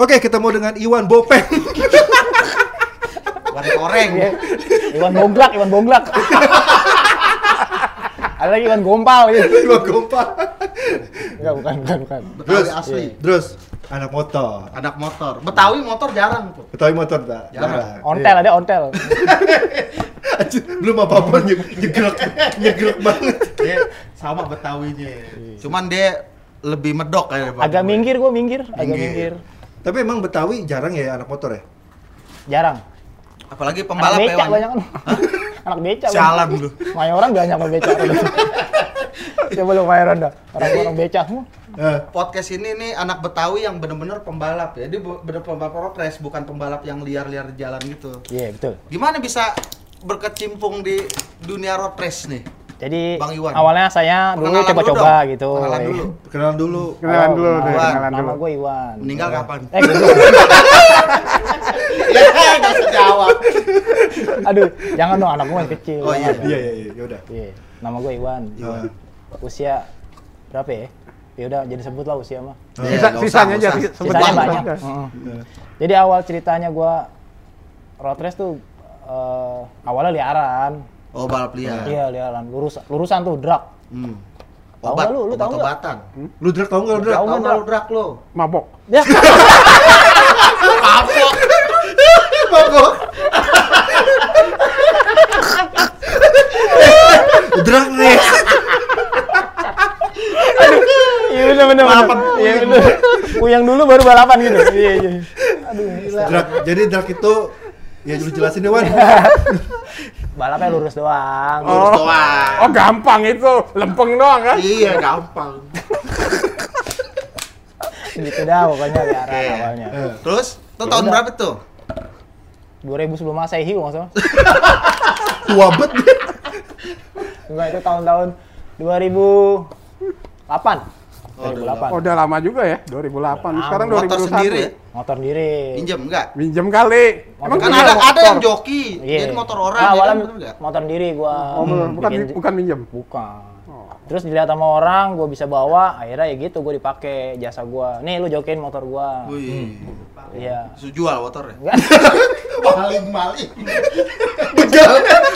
Oke, ketemu dengan Iwan Bopeng. Warna oreng. Iya. Iwan Bonglak, Iwan Bonglak. Ada lagi Iwan Gompal gitu. Iwan Gompa. Enggak, bukan, bukan, bukan. Terus, asli. terus anak motor. Anak motor. Betawi motor jarang tuh. Betawi motor tak? Jarang. Ontel ada ontel. Anjir, Belum apa-apa nye- nyegrek, nyegrek banget. Dia sama Betawinya. Cuman dia lebih medok kayak Agak minggir gua minggir, agak Minggir. minggir. Tapi emang Betawi jarang ya anak motor ya? Jarang. Apalagi Anak pembalap beca ya. Wan. banyak kan. Anak beca. Sialan lu. Mayoran banyak sama beca. Coba lu Mayoran dah. Orang-orang beca semua. Eh, Podcast ini nih anak Betawi yang bener-bener pembalap ya. Dia bener pembalap road race, bukan pembalap yang liar-liar di jalan gitu. Iya, betul. Gimana bisa berkecimpung di dunia road race nih? Jadi Bang Iwan. awalnya saya dulu coba-coba gitu. Kenalan dulu. kenalan dulu. Kenalan dulu Oh, kenalan Nama dulu. gue Iwan. Meninggal kapan? Eh, Ya, nggak usah jawab. Aduh, jangan dong anak gue masih kecil. Oh, iya. Iya, iya, iya, yaudah. Iya. Nama gue Iwan. Iwan. Usia berapa ya? Ya udah jadi sebut lah usia mah. Ya, Sisa- sisanya aja, sebut Sisanya aja. banyak. Udah. Heeh. Iya. Jadi awal ceritanya gue road race tuh eh, awalnya liaran. Oh, balap liar. Iya, liaran. Lurus lurusan tuh drag. Hmm. Obat, lu? Lu tahu nggak? obat-obatan. Lu drag tau nggak lu drag? Tahu nggak, lu drak lo? Mabok. Ya. Kapok. Mabok. drag race. Iya bener bener. Balapan. Iya bener. Puyang dulu baru balapan gitu. Iya iya. Aduh, gila. Drag. Jadi drag itu ya lu jelasin deh Wan. Balapnya lurus doang. Lurus doang. Oh gampang itu, lempeng doang kan? Iya, gampang. Gitu dah pokoknya liaran Iya. awalnya. Eh, Terus, itu tahun udah. berapa tuh? 2000 sebelum Masehi kalau nggak salah. Tua bet. Enggak itu tahun-tahun 2008. Oh, 2008. Oh, udah lama juga ya, 2008. Sekarang Motor 2021. sendiri? ya? Motor sendiri. Pinjem enggak? Minjem kali. Motor Kan punya ada motor? ada yang joki. Iya. Jadi motor orang Nah, ya awalnya kan, motor sendiri gua. Oh, bukan, bukan, bikin- bukan minjem. Bukan. Terus dilihat sama orang, gua bisa bawa, akhirnya ya gitu gua dipakai jasa gua. Nih lu jokin motor gua. Wih. Iya. Terus jual motornya. Maling maling.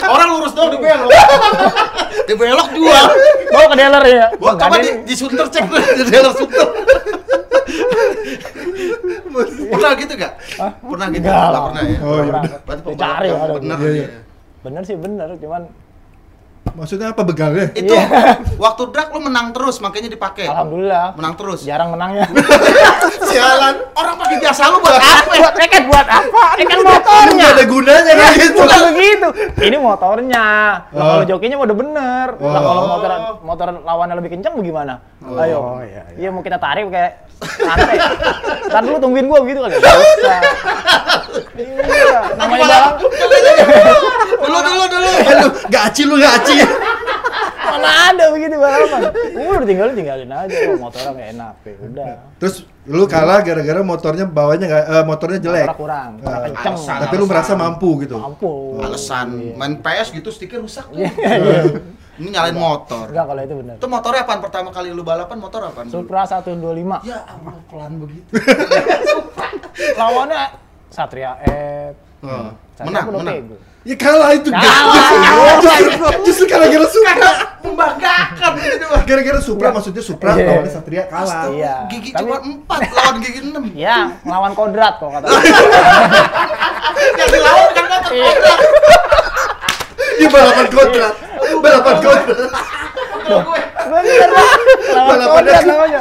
Orang lurus doang dibelok. dibelok jual. Bawa ke dealer ya. Coba ada di, di sunter cek tuh, di dealer sunter. pernah gitu gak? Pernah gitu? Enggak pernah ya? Oh, iya. Berarti pembalap bener Iya, iya. ya. Bener sih bener, cuman Maksudnya apa begalnya? Itu Iya. waktu drag lu menang terus makanya dipakai. alhamdulillah Menang terus. jarang menangnya. Sialan. Orang pakai jasa lu buat apa? buat tiket buat apa? Ini kan motornya. Nggak ada gunanya kayak gitu. Bukan begitu. Ini motornya. Lah Oh. kalau jokinya udah bener. Lah Oh. kalau motor motor lawannya lebih kencang gimana? Ayo. Oh, iya, iya. Iya mau kita tarik kayak santai. Ntar dulu tungguin gua begitu kali. Gak usah. Iya, namanya balap. Dulu dulu dulu. Eh, lu gaci lu gaci. Mana ada begitu balapan. Uh, udah tinggalin tinggalin aja. Oh, motornya gak enak. Ya udah. Terus lu kalah gara-gara motornya bawanya nggak eh, motornya jelek. Kurang, kurang Eh, kenceng. alasan. Tapi lu merasa mampu gitu. Mampu. Alasan main PS gitu stiker rusak. Iya, iya. Ini nyalain motor. Enggak kalau itu bener. Itu motornya apaan pertama kali lu balapan motor apaan? Supra 125. Ya ampun pelan begitu. Lawannya Satria F. Oh, Satria menang, menang. pego. Ya kalah itu. Kalah. Justru, justru gara-gara Supra. Membanggakan gitu. Gara-gara Supra maksudnya Supra Iya. lawannya Satria kalah. Iya. Gigi Tapi- cuma 4 lawan gigi 6. Ya, ngelawan kodrat kalau kata. Yang dilawan kan Iya. kodrat. Kontrak. Balapan kontrak. Bener. Ngelawan Balapannya kodrat namanya.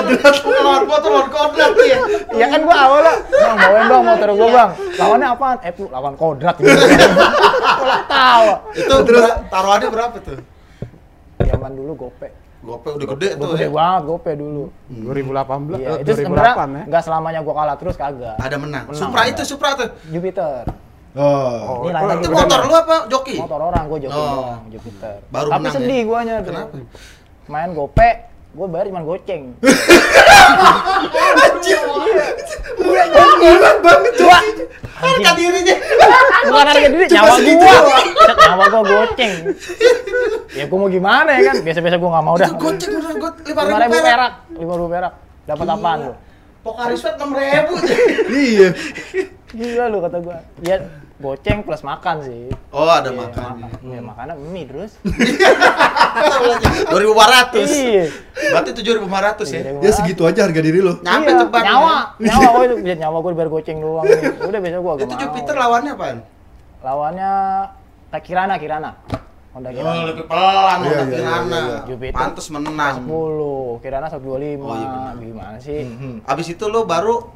Kontrak. Lawan motor lawan kodrat ya. Ya kan gua awalnya, bang bawain bang motor gua bang. Lawannya apaan? Eh, lu lawan kodrat gitu. Malah tawa. Itu terus taruhannya berapa tuh? Zaman dulu gope. Gope udah gede tuh Gede ya. banget gope dulu. 2018, Iya, eh, itu sebenarnya 2008 ya. nggak selamanya gua kalah terus kagak. Ada menang. Menang, Supra ada. itu Supra tuh. Jupiter. Oh. Ini lagi Itu gua. motor lu apa joki? Motor orang gua joki Oh. doang, Jupiter. Baru Tapi menang sedih ya? guanya tuh. Kenapa? Main gope, gua bayar cuma goceng. Gila banget. Dua. Harga dirinya. Bukan harga diri, nyawa gua. nyawa gua goceng. Ya gua mau gimana ya kan? Biasa-biasa gua nggak mau dah. Goceng udah got 5 Lima ribu perak, lima ribu perak. Dapat apaan lu? Pokari Sweat 6000 Iya. Gila lu kata gua. Ya goceng plus makan sih. Oh, ada Iya, makan. makan. Ya, makannya mie terus. 2400. Iya. Berarti 7500 ya. Ya segitu aja harga diri lo. Nyampe Iya, tepat. Nyawa, nyawa gua itu biar nyawa gua biar goceng doang nih. Udah biasa gua agak Itu mau. Jupiter lawannya apaan? Lawannya kayak Kirana, Kirana. Honda Oh, Kirana. lebih pelan Iya, udah iya, Kirana. iya, iya. Jupiter. Pantes menang. 10, Kirana 125. Oh, iya benar. Gimana sih? Mhm. Abis itu lu baru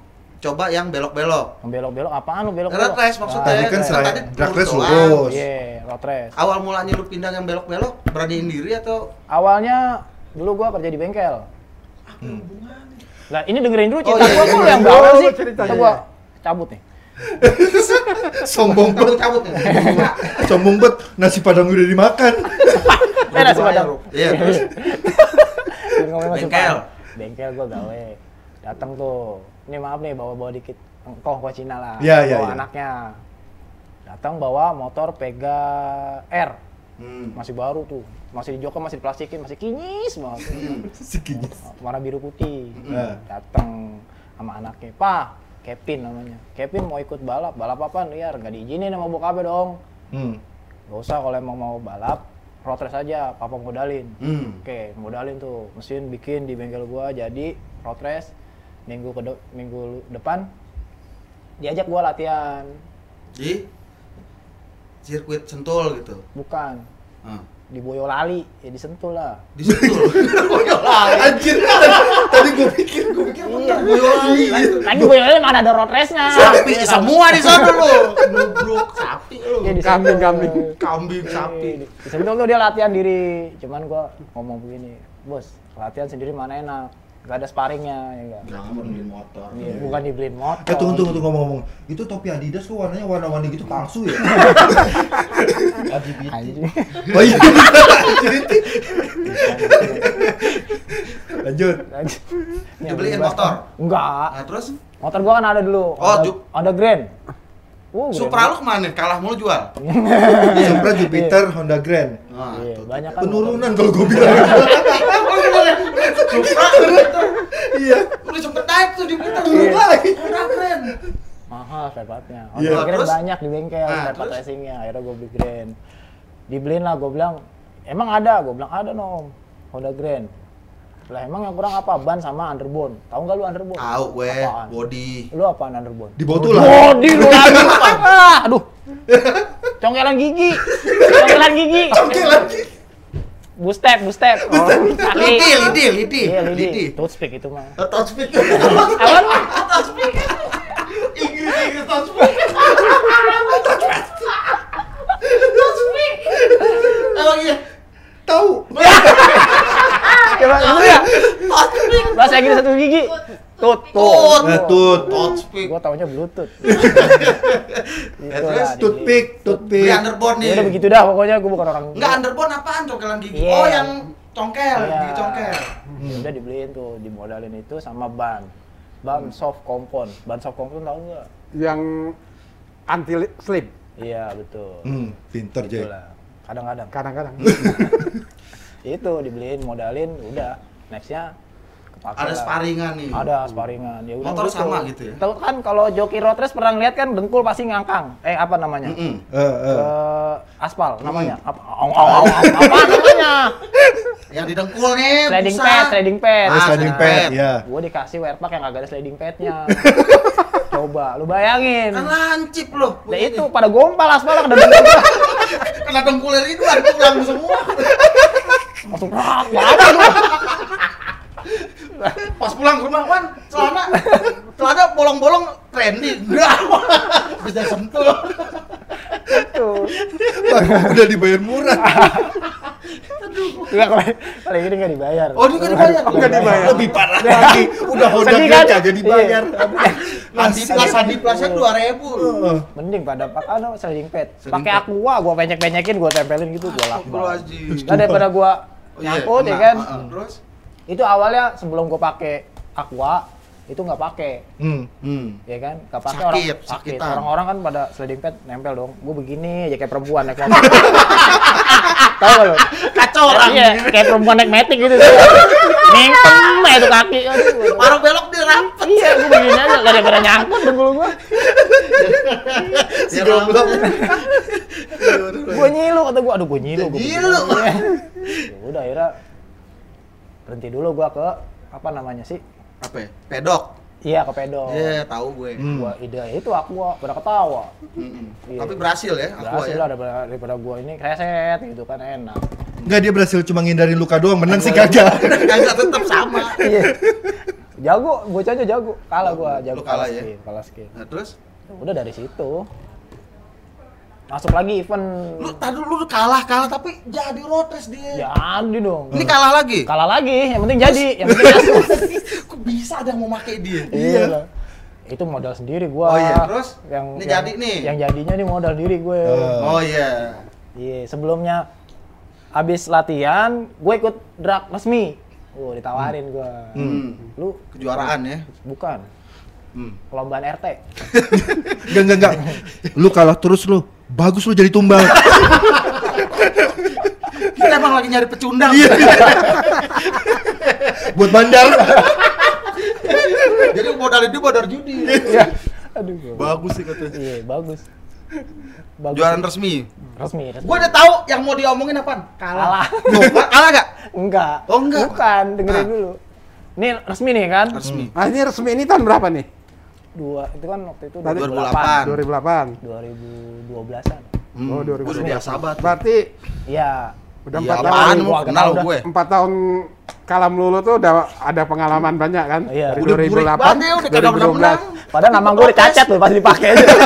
coba yang belok-belok. Belok-belok apaan lu belok-belok? Road race maksudnya. Tadi kan Kan selain drag race lurus. Iya, road race. Awal mulanya lu pindah yang belok-belok, beraniin diri atau Awalnya dulu gua kerja di bengkel. Hmm. Lah ini dengerin dulu Oh, cerita iya, gua iya, kok iya. yang bawah Oh, sih. Kita gua cabut nih. Sombong banget. cabut nih? Sombong banget. Nasi padang udah dimakan. Eh nasi padang. Iya, terus Bengkel. Bengkel gua gawe. Datang tuh. Ini maaf nih bawa-bawa dikit engkoh gua Cina lah. Iya, iya, bawa iya. anaknya. Datang bawa motor Pega R. Hmm. Masih baru tuh. Masih di joko masih diplastikin, masih kinyis banget. Sekinya. warna biru putih Nah. datang sama anaknya pak Kevin namanya Kevin mau ikut balap balap apa liar nggak diizinin sama bokapnya dong Hmm. gak usah kalau emang mau balap road race aja papa modalin Hmm. oke modalin tuh mesin bikin di bengkel gua jadi road race minggu ke minggu depan diajak gua latihan Di sirkuit Sentul gitu. bukan Ah. di Boyolali ya disentul lah Di Sentul. Anjir. Tadi gue pikir, gue pikir iya Boyolali. lagi Boyolali mana ada road race-nya Sapi semua di sana lu. Nubruk sapi lu. Iya, di Kambing, Sentul. kambing. Kambing sapi. Di di Sentul tuh dia latihan diri. Cuman gua ngomong begini, bos latihan sendiri mana enak? Gak ada sparringnya, ya enggak? Jangan beli motor. Iya, bukan dibeliin motor. Eh tunggu tunggu tunggu ngomong-ngomong. Itu topi Adidas kok warnanya warna-warni gitu palsu ya? Anjing. Oh iya. Lanjut. Ini Dibeliin motor? Enggak. Nah, terus Motor gua kan ada dulu. Oh, ada, ada Grand. Uh. Supra lu ke mana? Kalah mulu jual. Supra Jupiter Honda Grand. Nah, Iya, banyak kan. Penurunan kalau gue bilang. Supra Iya. udah sempet naik tuh di Twitter. Turun lagi. Udah keren. Mahal spare partnya. Iya. Terus? banyak di bengkel Nah, part terus? racingnya. Akhirnya gua beli Grand. Dibeliin lah, gua bilang, emang ada? Gua bilang ada nom. Honda Grand. Lah emang yang kurang apa? Ban sama underbone. Tahu nggak lu underbone? Tahu gue Apaan? body. Lu apaan underbone? Di bawah tulang. Body lu lagi. Ah, Aduh. Congkelan gigi. Congkelan gigi. Oke lagi. Bustep, bustep. Oh, kaki. Lidi, lidi, lidi. Iya, Lidi. lidi. Toothpick itu mah. Oh, Touchpick. Apa lu? Inggris, Inggris touchpick. Emang iya. Tahu. Coba dulu ya. Bahasa Inggris satu gigi. Tut, Tut. Eh, tut. Touchpick. Gua taunya bluetooth. Ya, terus lah, Toothpick, Beli toothpick. underboard nih. Ya udah begitu dah pokoknya gua bukan orang. Enggak underboard apaan congkelan gigi? Iya. Oh, yang congkel, Iya. gigi congkel. Ya Udah dibeliin tuh, dimodalin itu sama ban. Ban soft compound. Ban soft compound tahu nggak? Yang anti li- slip Iya, betul. Hmm, pinter. Itulah. Kadang-kadang. kadang-kadang. itu dibeliin modalin udah nextnya kepake Ada sparingan nih. ada sparingan ya udah Motor sama gitu ya? tahu kan kalau joki road race pernah lihat kan dengkul pasti ngangkang eh apa namanya Mm-mm. Eh, eh. Eh, aspal namanya apa au, au, au, apa namanya Yang di dengkul nih, sliding busa. pad sliding pad Ah, sliding pad, ya. gue dikasih wear pack yang agak ada sliding padnya coba lu bayangin Kan lancip loh. nah itu pada gompal aspal ada dengkul Kena dengkulnya itu pulang semua. langsung rak lu. Pas pulang ke rumah, Wan, celana celana bolong-bolong trendy. Enggak. Bisa sentuh. Itu. Udah dibayar murah. Enggak kalau kalau ini nggak dibayar. Oh, dia nggak dibayar? Nggak dibayar. Lebih parah lagi. Udah Honda Sedih Grand kan? kagak dibayar. Andi Plus, Andi Plusnya dua ribu. Heeh. Mending pada pakai ano sliding pad. Pakai aqua, gua penyek-penyekin, gua tempelin gitu, gua lakban. Astagfirullahaladzim. Nah, daripada gua Oh, iya, nyangkut ya kan. Terus? Itu awalnya sebelum gua pakai aqua, itu nggak pakai. Hmm. Hmm. Ya kan? Nggak pakai Sakit, orang sakit. sakitan. Orang-orang kan pada sliding pad nempel dong. Gua begini aja kayak perempuan naik motor. Tahu nggak lo? Kacau orang. Iya, kayak perempuan naik metik gitu. Mingkem itu kaki. Aduh. Paruh belok dia rapet. iya gue begini aja gara-gara nyangkut dengkul gue Si goblok. gue nyilu kata gue aduh gue nyilu gua Nyilu. Ya udah akhirnya berhenti dulu gue ke apa namanya sih Apa ya? Pedok. iya ke pedok Iya, tahu gue. Hmm. gua ide itu aku pada ketawa Mm-mm. Iya. Tapi berhasil ya, aku berhasil ya. lah daripada, daripada gua ini kreset gitu kan enak Enggak dia berhasil cuma ngindarin luka doang, menang sih kagak. Kagak tetap sama. iya jago bocahnya jago kalah gua jago Lu kalah ya? skill kalah skill Nah, terus udah dari situ masuk lagi event lu tadi lu kalah kalah tapi jadi race dia. jadi dong Ini kalah lagi. kalah lagi yang penting jadi yang penting masuk Kok bisa ada yang mau pakai dia? iya lah. itu modal sendiri gua Oh iya, terus? yang Ini yang- jadi nih? yang jadinya nih modal diri gue Oh. Oh iya. Iya, sebelumnya habis latihan, gue ikut drag resmi. Oh, ditawarin gue. Hmm. Lu Kejuaraan ya. bukan Hmm. perlombaan RT. Enggak, enggak, enggak. Lu kalah terus lu. Bagus lu jadi tumbal. Kita emang lagi nyari pecundang. Iya. Buat bandar. Jadi modal itu modal judi. Iya. Aduh. gua- Bagus sih katanya. Iya, bagus. Bagus. Jualan resmi. resmi. resmi. Gua udah tahu yang mau diomongin apaan. kalah. Loh, kalah gak? enggak. Oh, enggak. Bukan, dengerin Ah. dulu. Ini resmi nih kan? Resmi. Nah, ini resmi ini tahun berapa nih? Dua, itu kan waktu itu Tadi- 2008. 2008. 2012-an. Hmm. Oh, 2012. Udah sahabat. Berarti Iya. udah Iya, empat apaan tahun. Gua Kenal udah- gue. Empat tahun kalam lulu tuh udah ada pengalaman banyak kan? Iya. Dari Udah burik 2008, banget ya, udah kagak pernah 2012. menang. Padahal nama gue dicacat tuh pas dipakai aja.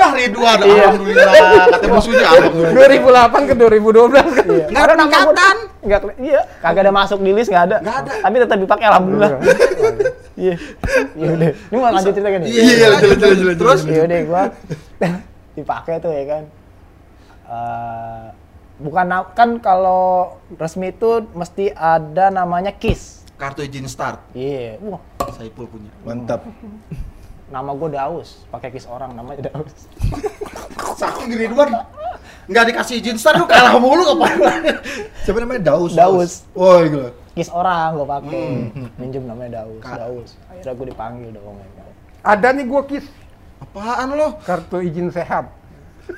Wah, Ridwan, Iya. alhamdulillah. Kata musuhnya alhamdulillah. 2008 ke 2012 kan? Iya. Nggak ada peningkatan. Enggak, iya, kagak ada masuk di list enggak ada. Nggak ada. Tapi tetap dipakai alhamdulillah. Iya. Iya udah. Ini mau lanjut cerita kan? Iya, Iya, lanjut, lanjut, lanjut. Terus Iya udah gua dipakai tuh ya kan. Eh, bukan kan kalau resmi itu mesti ada namanya KIS. kartu izin start. Iya. Wah, Saipul punya. Mantap. nama gue Daus, pakai KIS orang namanya Daus. Saking Ridwan nggak dikasih izin start lu kalah mulu apa? Siapa namanya Daus? Daus. Oh, gila. KIS orang gue pakai. Hmm. Minjem namanya Daus, Ka- Daus. Akhirnya gue dipanggil dong. ya. Ada nih gua kis Apaan lo? kartu izin sehat.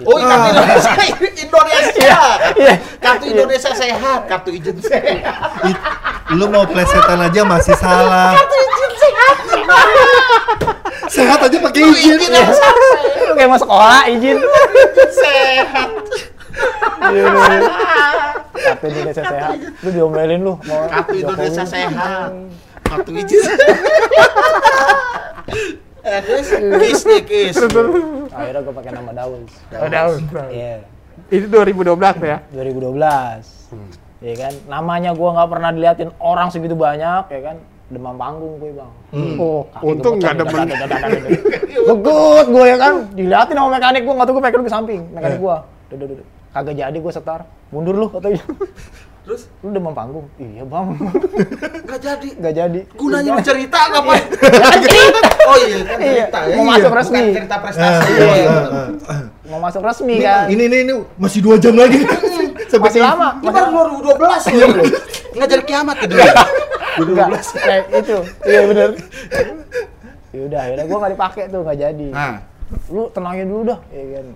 Oh, kartu Indonesia. Indonesia. Iya. Kartu Indonesia sehat, kartu izin sehat. Lu mau plesetan aja masih salah. Sehat aja pakai Lu izin. izin yang sampai. Lu kayak mau sekolah izin. sehat. Iya, iya. Kartu Indonesia sehat. Lu diomelin lu. mau Kartu. Indonesia sehat. Kartu izin. Eh, terus kis nih kis. Akhirnya gue pakai nama Daus. Oh, Daus. Iya. Itu 2012 ya? 2012. Iya kan? Namanya gua nggak pernah diliatin orang segitu banyak, ya kan? Demam panggung gue, Bang. Oh, Kaki untung nggak dadah. Begut gue ya kan, diliatin sama mekanik gue, nggak tahu gue pakai dulu ke samping, mekanik Eh. gue. Duh, duh, duh. Kagak jadi gue setar, mundur lu katanya. Terus Lu demam panggung? Iya bang, nggak jadi. nggak jadi. Gunanya lu cerita ngapain? Oh iya kan Iya, cerita ya. mau Iya, masuk bukan resmi. cerita prestasi. Ah, Iya, iya. Mau masuk resmi Ini, kan? ini, ini, ini masih dua jam lagi. Sampai Masih lama. Ini baru 2012 loh. Nggak jadi kiamat gitu. Enggak, kayak itu. Iya bener. Ya udah, akhirnya gue nggak dipakai tuh, nggak jadi. Nah, Lu tenangin dulu dah, ya kan.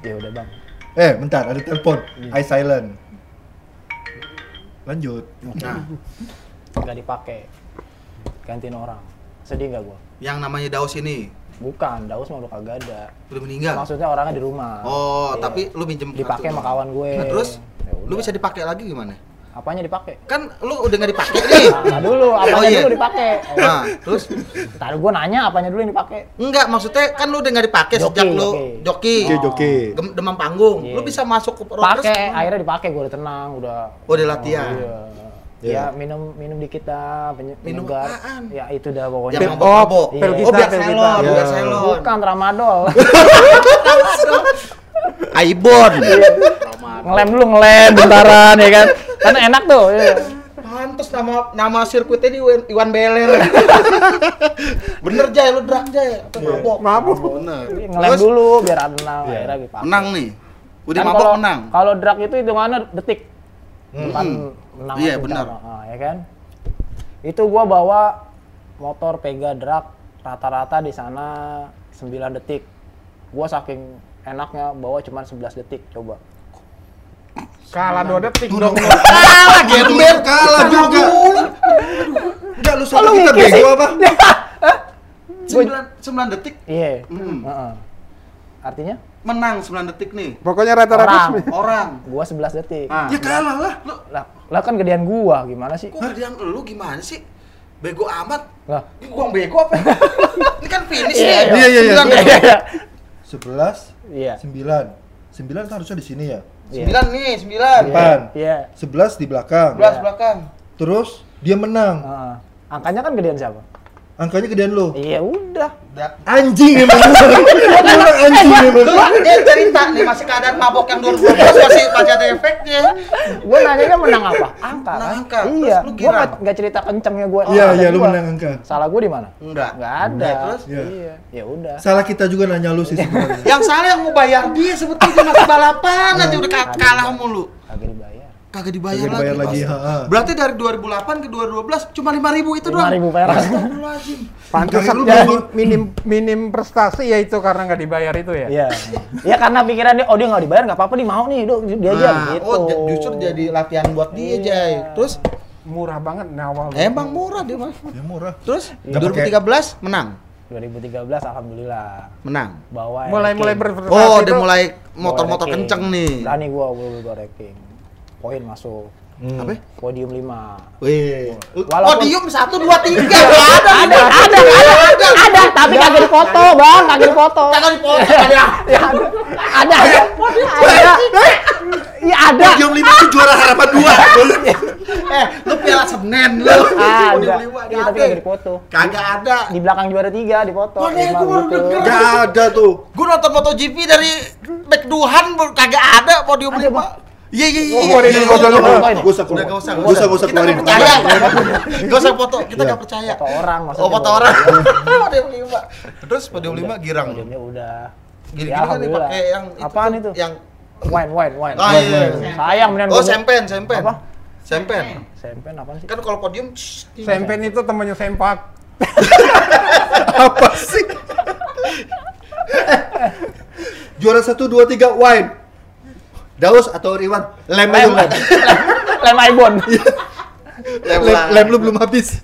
Ya udah bang. Eh, bentar, ada telepon. I silent. Lanjut. nah, nggak dipakai gantiin orang sedih nggak gua yang namanya Daus ini bukan daus mah udah kagak ada udah meninggal. maksudnya orangnya di rumah Oh, Iya. tapi lu minjem dipakai sama kawan gue Nah, terus Ya lu bisa dipakai lagi gimana? Apanya dipakai Kan lu udah nggak dipakai nih. nah, dulu apanya Oh, iya. dulu dipakai Nah, terus Tadi gua nanya apanya dulu yang dipakai enggak maksudnya kan lu udah nggak dipakai Joki, sejak lu joki. joki, Oke, joki. Gem- demam panggung. Iya. Lu bisa masuk ke pakai akhirnya dipakai gua udah tenang udah Oh, udah latihan. iya. Iya. Ya minum minum dikit dah penye- Minum penyegar. apaan? Ya itu dah pokoknya. Yang Pil- mabok-mabok. Iya. pil Oh, kita, biar kita. biar Iya. salon. Bukan tramadol. Aibon. ngelem dulu ngelem bentaran ya kan. Kan enak tuh. Iya. Pantes nama nama sirkuitnya di Iwan, Iwan Beler. Bener Jay, lu drag Jay. Apa mabok? Mabuk. Bener. Ngelem dulu biar tenang akhirnya dipakai. Menang nih. Udah Kan mabok kalau- menang. Kalau drag itu hitungannya detik. Bukan Hmm. menang Iya, atau benar. tidak. Ah, ya kan? Itu gua bawa motor Pega drag rata-rata di sana 9 detik. Gua saking enaknya bawa cuma 11 detik coba. Kalah dua detik dong. Kalah gembel, kalah juga. Enggak lu sama kita bego apa? Sembilan, sembilan detik Iya. Hmm. Heeh. Artinya menang 9 detik nih. Pokoknya rata-rata Orang. sembilan. Orang. gua 11 detik. Ah. Ya kalah lah. Lu Lah, lah kan gedean gua gimana sih? kok kerjaan lu gimana sih? Bego amat. Lah, Ini gua bego apa? Ini kan finish Iya, nih. iya, iya, iya. Sembilan iya, detik. iya. 11, Iya. 9. 9 kan harusnya di sini ya. Iya. Sembilan nih, sembilan. Depan. Iya. 11 di belakang. Sebelas belakang. Terus dia menang. Heeh. Angkanya kan gedean siapa? Angkanya gedean lu. Iya udah. Udah. Anjing emang. Emang anjing emang. Lu dia cerita nih masih keadaan mabok yang 2012 masih masih ada efeknya. Gua nanyanya menang apa? Angka Menang kan? angka. Iya. Terus lu Gua kira? nggak nggak cerita kencengnya gua. Iya, iya lu gua. menang angka. Salah gua di mana? Enggak. Nggak ada. Terus? Iya. Iya. Ya udah. Salah kita juga nanya lu sih sebenarnya. Yang salah yang mau bayar dia sebetulnya masih balapan aja udah ka- kalah mulu. Dibayar. Kagak dibayar, Kagak dibayar lagi, Astaga. ha-ha. Berarti dari 2008 ke 2012 cuma 5000 itu doang. 5.000 perak. Pantesan lu ya, minim minim prestasi ya itu karena nggak dibayar itu ya. Iya. Ya karena pikiran dia, oh dia nggak dibayar nggak apa-apa nih mau nih, dia aja Nah, gitu. oh justru jadi latihan buat dia, Iya. Jay. Terus Murah banget nih awal. emang murah dia mah. Ya murah. Terus Nggak 2013 menang. 2013 alhamdulillah Menang. bawa mulai mulai ranking. berprestasi Oh, dia mulai motor-motor kenceng nih. Berani gua gua gua ranking. Poin masuk. Hmm. Apa? Podium 5. Wih. Walaupun- Podium 1 2 3 ada. Ada, ada, ada, ada, tapi kagak dipoto, Bang, kagak dipoto. Kagak dipoto, ada. Ya, ada. Ada, ada. Ada. Iya ada. Podium 5 itu juara harapan 2. Eh, lu piala Senen lu. Ada. Iya, tapi ada. kagak dipoto. Kagak ada. Di belakang juara 3 dipoto. Mana Lima gua baru gitu. denger. Gak ada tuh. Gue nonton MotoGP dari back Duhan baru kagak ada podium Ada, 5. Iya iya iya. Iya. keluarin Iya, dulu, iya, keluarin iya. usah keluar. gak usah, Gak usah, gak usah keluarin. nggak percaya. Gak usah foto, kita Iya. gak percaya. Foto orang maksudnya. Oh, foto orang. podium 5. Terus podium 5 girang. Podiumnya udah. Gini-gini Ya, kan dipakai yang Apaan itu? Yang Wine, wine, wine. Wine, iya. wine. Sayang Oh, sempen, sempen. Apa? Sempen. Sempen apaan sih? Kan kalau podium. Sempen itu temannya sempak. Apa sih? Juara 1, 2, 3, wine. Daus atau Riwan? Lem aja Lem, lem. lem Ibon. lem, Lem, lem lu belum habis.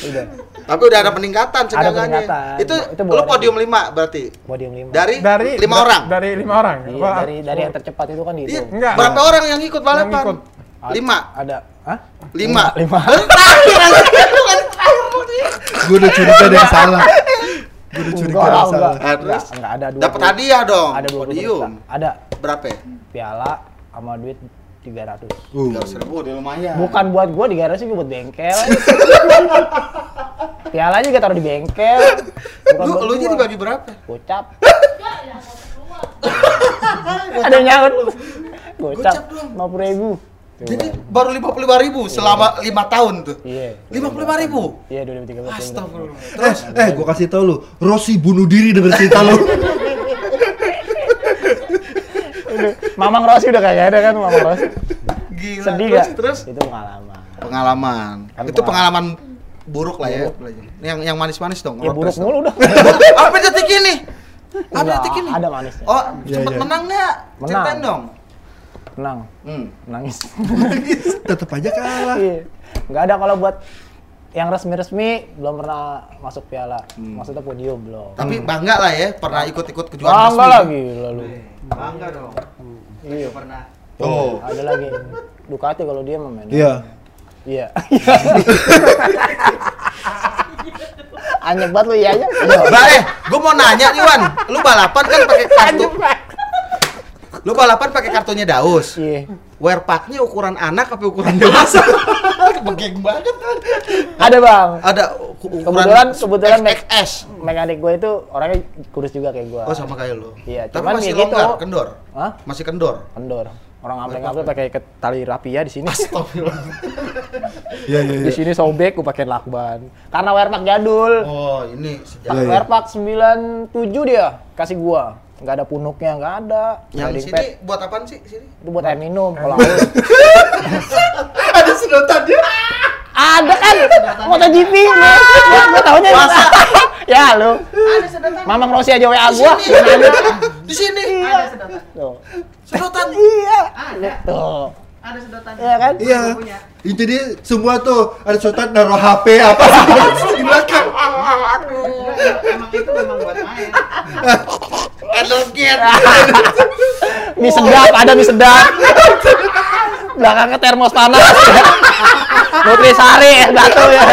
Udah. Tapi udah ada peningkatan seenggaknya. Itu, Itu lu podium 5 berarti. Podium 5. Dari, Dari lima da- orang. Dari lima orang. Iya, dari dari yang tercepat itu kan Iya. itu. Enggak. Berapa orang yang ikut balapan? ikut. Lima. Ada. Hah? Lima. Lima. Terakhir aja. Gue udah curiga ada yang salah. Gue udah curiga ada yang salah. Ah? Enggak, enggak ada dua. Dapat hadiah dong. Ada dua podium. Ada Berapa? ya? piala sama duit 300. Uh. Tiga ratus ribu, udah lumayan. Bukan buat gua di garasi gua buat bengkel. piala juga taruh di bengkel. Bukan Lu, lu jadi bagi berapa? Gocap. Ada yang nyaut. Gocap. Gocap dong. Lima puluh ribu. Jadi baru lima puluh lima ribu selama lima tahun tuh. Iya. Lima puluh lima ribu. Iya 2013. Astagfirullah. Eh, eh, gue kasih tau lu, Rossi bunuh diri denger cerita lu. Mamang Rossi udah kagak ada kan Mamang Rossi. Gila. Sedih terus, gak? terus Itu pengalaman. pengalaman. Kan Itu pengalaman. pengalaman buruk lah ya. Yang yang manis-manis dong. Ya buruk mulu dah. Apa detik ini? Apa Enggak, detik ini? ada manisnya. Oh, Iya, sempet iya. menang nggak? Menang. Ceritain dong. Menang, Hmm. nangis. Tetep aja kalah. Iya. Nggak ada kalau buat yang resmi-resmi belum pernah masuk piala. Maksudnya podium belum. Tapi bangga lah ya pernah ikut-ikut Ah, kejuaraan enggak lagi lalu. Bangga dong. Iya. Pernah. Oh. Ada lagi. Ducati kalau dia mah men. Iya. Iya. Anjek banget lu iya aja. Bah, eh, gue mau nanya nih Wan, lu balapan kan pakai kartu, lu balapan pakai kartunya Daus. Iya. Packnya ukuran anak apa ukuran dewasa? Begeng banget kan. Ada bang. Ada ukuran Kebetulan kebetulan me- XS. mekanik gue itu orangnya kurus juga kayak gue. Oh sama kayak lu. Iya, Tapi cuman masih ya gitu. longgar, kendor. Hah? Masih kendor. Kendor. Orang ampleng-ampleng pakai tali rapi ya di sini. Astagfirullah. Iya, iya, Di iya. sini sobek gue pakai lakban. Karena wearpack jadul. Oh, ini sejak iya. Wearpack 97 dia kasih gua. Nggak ada punuknya, nggak ada. yang Riding sini pad. buat apaan sih sini? Itu buat air minum kalau. Ada sedotannya. ada kan MotoGP lu. Gua, gua taunya ya lu. Ada sedotan. Mamang Rossi aja WA gua. Di sini. Iya. Ada sedotan. Tuh. Sedotan. Iya. Ada. Tuh. Ada sedotan. Iya kan? Iya. Itu dia semua tuh ada sultan naruh HP apa di belakang. Emang itu memang buat main. Energen. Mie sedap, ada mie sedap. Belakangnya termos panas. Nutrisari batu ya.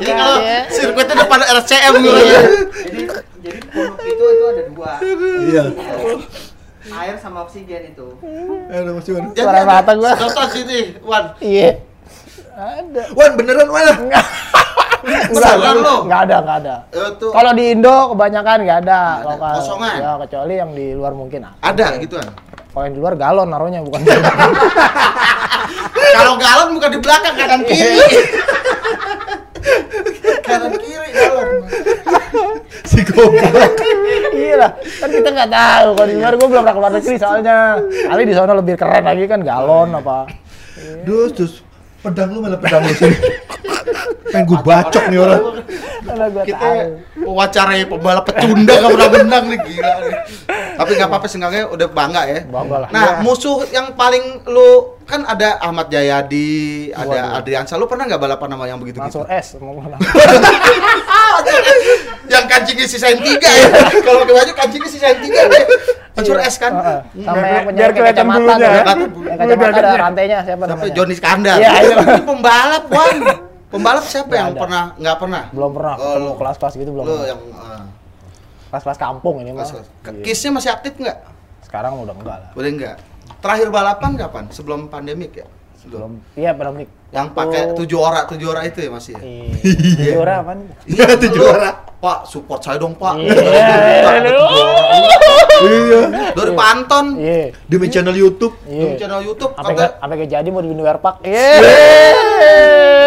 Jadi kalau Iya. sirkuitnya depan RCM gitu. Iya. Jadi jadi pondok itu itu ada dua. Iya. Air sama oksigen itu. Mas Wan. Jadi Suara ada mata gua. Sedotan sini, Wan. Iya. Ada. Wan beneran mana? Beneran lu? Enggak ada, enggak ada. Itu Kalau di Indo kebanyakan nggak ada. Nggak ada. Lokal. Kosongan. Ya, kecuali yang di luar mungkin ada. ada gituan. Kalau yang di luar galon naruhnya bukan. Kalau galon bukan di belakang kanan kiri. kanan kiri galon. Si goblok. iya lah, kan kita nggak tahu. Kalau di luar gue belum pernah keluar negeri soalnya. Kali di sana lebih keren lagi kan galon apa. Dus, dus. Pedang lu malah pedang lu sini. Pengen gue bacok nih orang. Kita tahu. wawancarai pembalap pecunda gak pernah menang nih gila nih. Tapi nggak apa-apa seenggaknya udah bangga ya. Bangga lah. Nah, Iya. musuh yang paling lu kan ada Ahmad Jayadi, ada Waduh. Adriansa. Lu pernah nggak balapan sama yang begitu-gitu? Mansur S yang kancingnya sisain tiga ya. Kalau pakai baju kancingnya sisain tiga deh. Mansur S kan. Sama yang punya biar kayak kelihatan kacamata bulunya tuh. ya. Yang kacamata ada rantainya siapa Sampai namanya? Joni Skandar. Iya, iya. Ini pembalap, Wan. Pembalap siapa yang ada. pernah? Nggak pernah. Belum pernah Oh, ketemu kelas-kelas gitu belum. Lu pernah. yang uh, Kelas-kelas kampung ini mah. kelas- Iya. Kisnya masih aktif nggak? Sekarang udah enggak lah. Udah enggak. Terakhir balapan kapan? Sebelum pandemik ya? Belum. Iya, pandemik. Yang pakai tujuh orang, tujuh orang itu ya masih ya? Iya. Juara apa nih? Iya, tujuh orang. Pak, support saya dong, Pak. Iya. Iya. Dari Panton, Iya. Demi channel YouTube. di Iya. channel YouTube Sampai sampai gak jadi mau dibikin wear pack. Iya.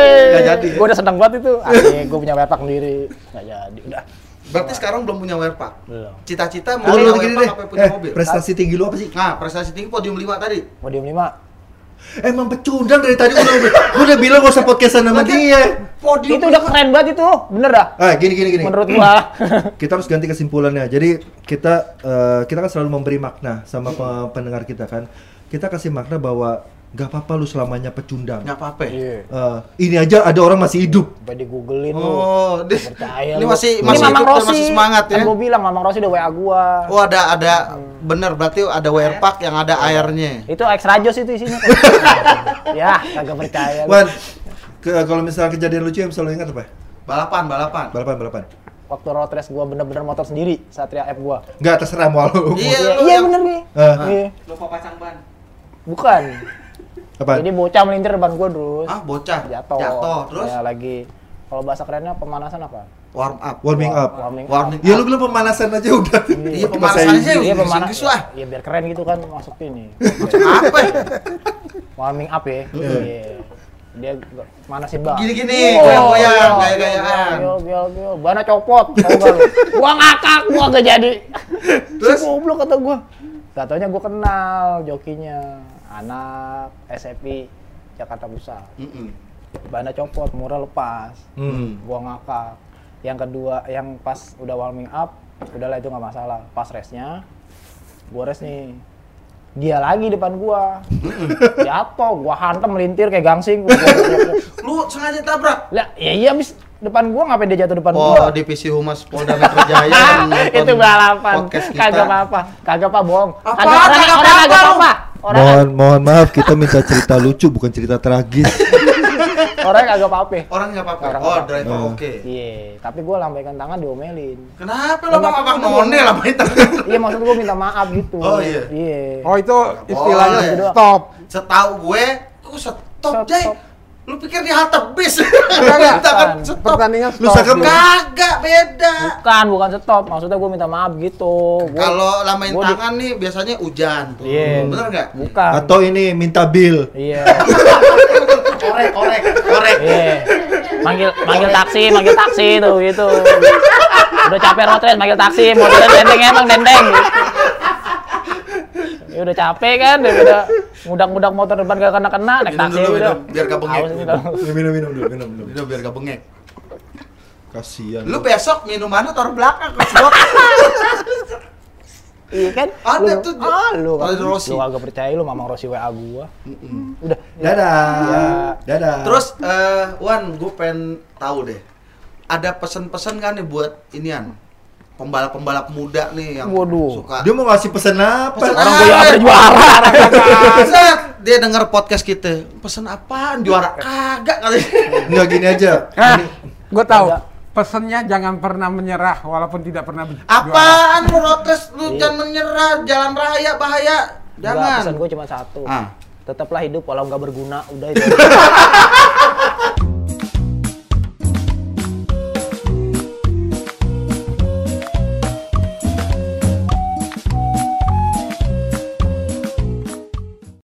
Nggak jadi. Gue udah seneng banget itu. Akhirnya gue punya wear pack sendiri. Gak jadi. Udah. berarti sekarang belum punya wearpack. Belum. Cita-cita mau punya deh. apa punya Eh, mobil? prestasi tinggi lu apa sih? Nah, prestasi tinggi podium 5 tadi. Podium 5. Emang pecundang dari tadi udah, gua udah bilang gak usah podcastan sama Lagi- dia. Podium Itu udah keren banget itu. Bener dah. Ah, gini gini gini. Menurut gua. kita harus ganti kesimpulannya. Jadi kita eh, kita kan selalu memberi makna sama pe- pendengar kita kan. Kita kasih makna bahwa gak apa-apa lu selamanya pecundang. Nggak apa-apa. ya? Iya. Eh, ini aja ada orang masih hidup. Sampai di googlein lu. Oh, di- Percaya ini lu. masih Ini masih Mamang Rossi. masih semangat ya. Kan gua bilang Mamang Rossi udah WA gua. Oh, ada ada bener berarti ada wearpack yang ada airnya. Itu extra jos itu isinya. ya, kagak percaya. lu. Wan, ke- kalau misalnya kejadian lucu yang selalu ingat apa? Balapan, balapan. Balapan balapan. Waktu road race gua bener-bener motor sendiri, Satria F gua. Enggak terserah mau lu. Iya, Iya, lu iya bener nih. Eh, Iya. Lupa pasang ban. Bukan. Apa? Jadi bocah melintir depan gua terus. Ah, bocah. Jatuh. Jatuh. Terus Ya lagi kalau bahasa kerennya pemanasan apa? warm up. Warming up. Warming, Warming Ya lu bilang pemanasan aja udah. Iya, pemanasan aja. Iya Bahasa pemanas. Inggris lah. Iya biar keren gitu kan masuk ini. Apa? ya? Warming up ya. Iya. Dia g- manasin banget. Gini-gini, Oh, goyang-goyang, iya, gaya-gayaan. Gil, gil, gil. Bana copot? Gua ngakak, gua gak jadi. Terus? Si goblok kata gua. Gak taunya gua kenal jokinya. Anak SFI Jakarta Pusat. Mm-mm. Bana copot, murah lepas. Hmm. Gua ngakak. Yang kedua, yang pas udah warming up, udahlah itu nggak masalah. Pas race-nya, gua race nih. Dia lagi depan gua. Jatuh, gua hantam melintir kayak gangsing. Gua- gua- gua- Lu sengaja tabrak. Lah, ya iya abis depan gua ngapain dia jatuh depan Oh, gua? divisi humas Polda Metro Jaya. Itu balapan. Kagak apa-apa. Kagak apa bohong. Apa? Kagak orang, Kagak orang apa-apa. Orang Mohon mohon maaf kita minta cerita lucu bukan cerita tragis. orang kagak apa-apa. Orang nggak apa-apa. Orang Oh, driver oke. Iya, tapi gua lambaikan tangan diomelin. Kenapa lo Enggak abang none lah main tangan? Iya, maksud gua minta maaf gitu. Oh, iya. Iya. Oh itu istilahnya Boleh. stop. Setahu gue, kok stop, Stop, Jay? Lu pikir di halte bis? Kagak. Tangan Bukan. stop. Pertandingan Lu stop. sakam dulu. Kagak beda. Bukan, bukan stop. Maksudnya gua minta maaf gitu. Gua- Kalau lamain gua di- tangan nih biasanya hujan tuh. Iya. Bener nggak? Bukan. Atau ini minta bill. Iya. korek, korek, korek. Iya. Manggil manggil taksi, manggil taksi tuh gitu. Udah capek road race, manggil taksi, motornya dendeng emang dendeng. Ya udah capek kan daripada Ngudak-ngudak motor depan gak kena-kena, naik Minum taksi dulu, udah. minum, biar gak bengek. Ini dah. minum minum dulu minum dulu Udah biar gak bengek. kasihan Lu besok minumannya taruh belakang ke slot. Iya kan? Ada Lu- tuh, Ah, lu ada Rossi. Lu agak percaya lu Mamang Rossi WA gua. Mm-mm. Udah. dadah Ya. dadah Terus eh Wan, gue pengen tahu deh. Ada pesan-pesan kan nih buat inian pembalap-pembalap muda nih yang Waduh. suka dia mau ngasih pesan apa Pesan Orang gua ada juara. Dia denger podcast kita. Pesan apaan? Juara kagak kali. nggak gini aja Ah, gue tahu. Pesennya jangan pernah menyerah walaupun tidak pernah juara. Apaan protes lu jangan menyerah jalan raya bahaya. Jangan. Pesan Jangan. gua cuma satu. Ah. Tetaplah hidup walau nggak berguna, udah itu.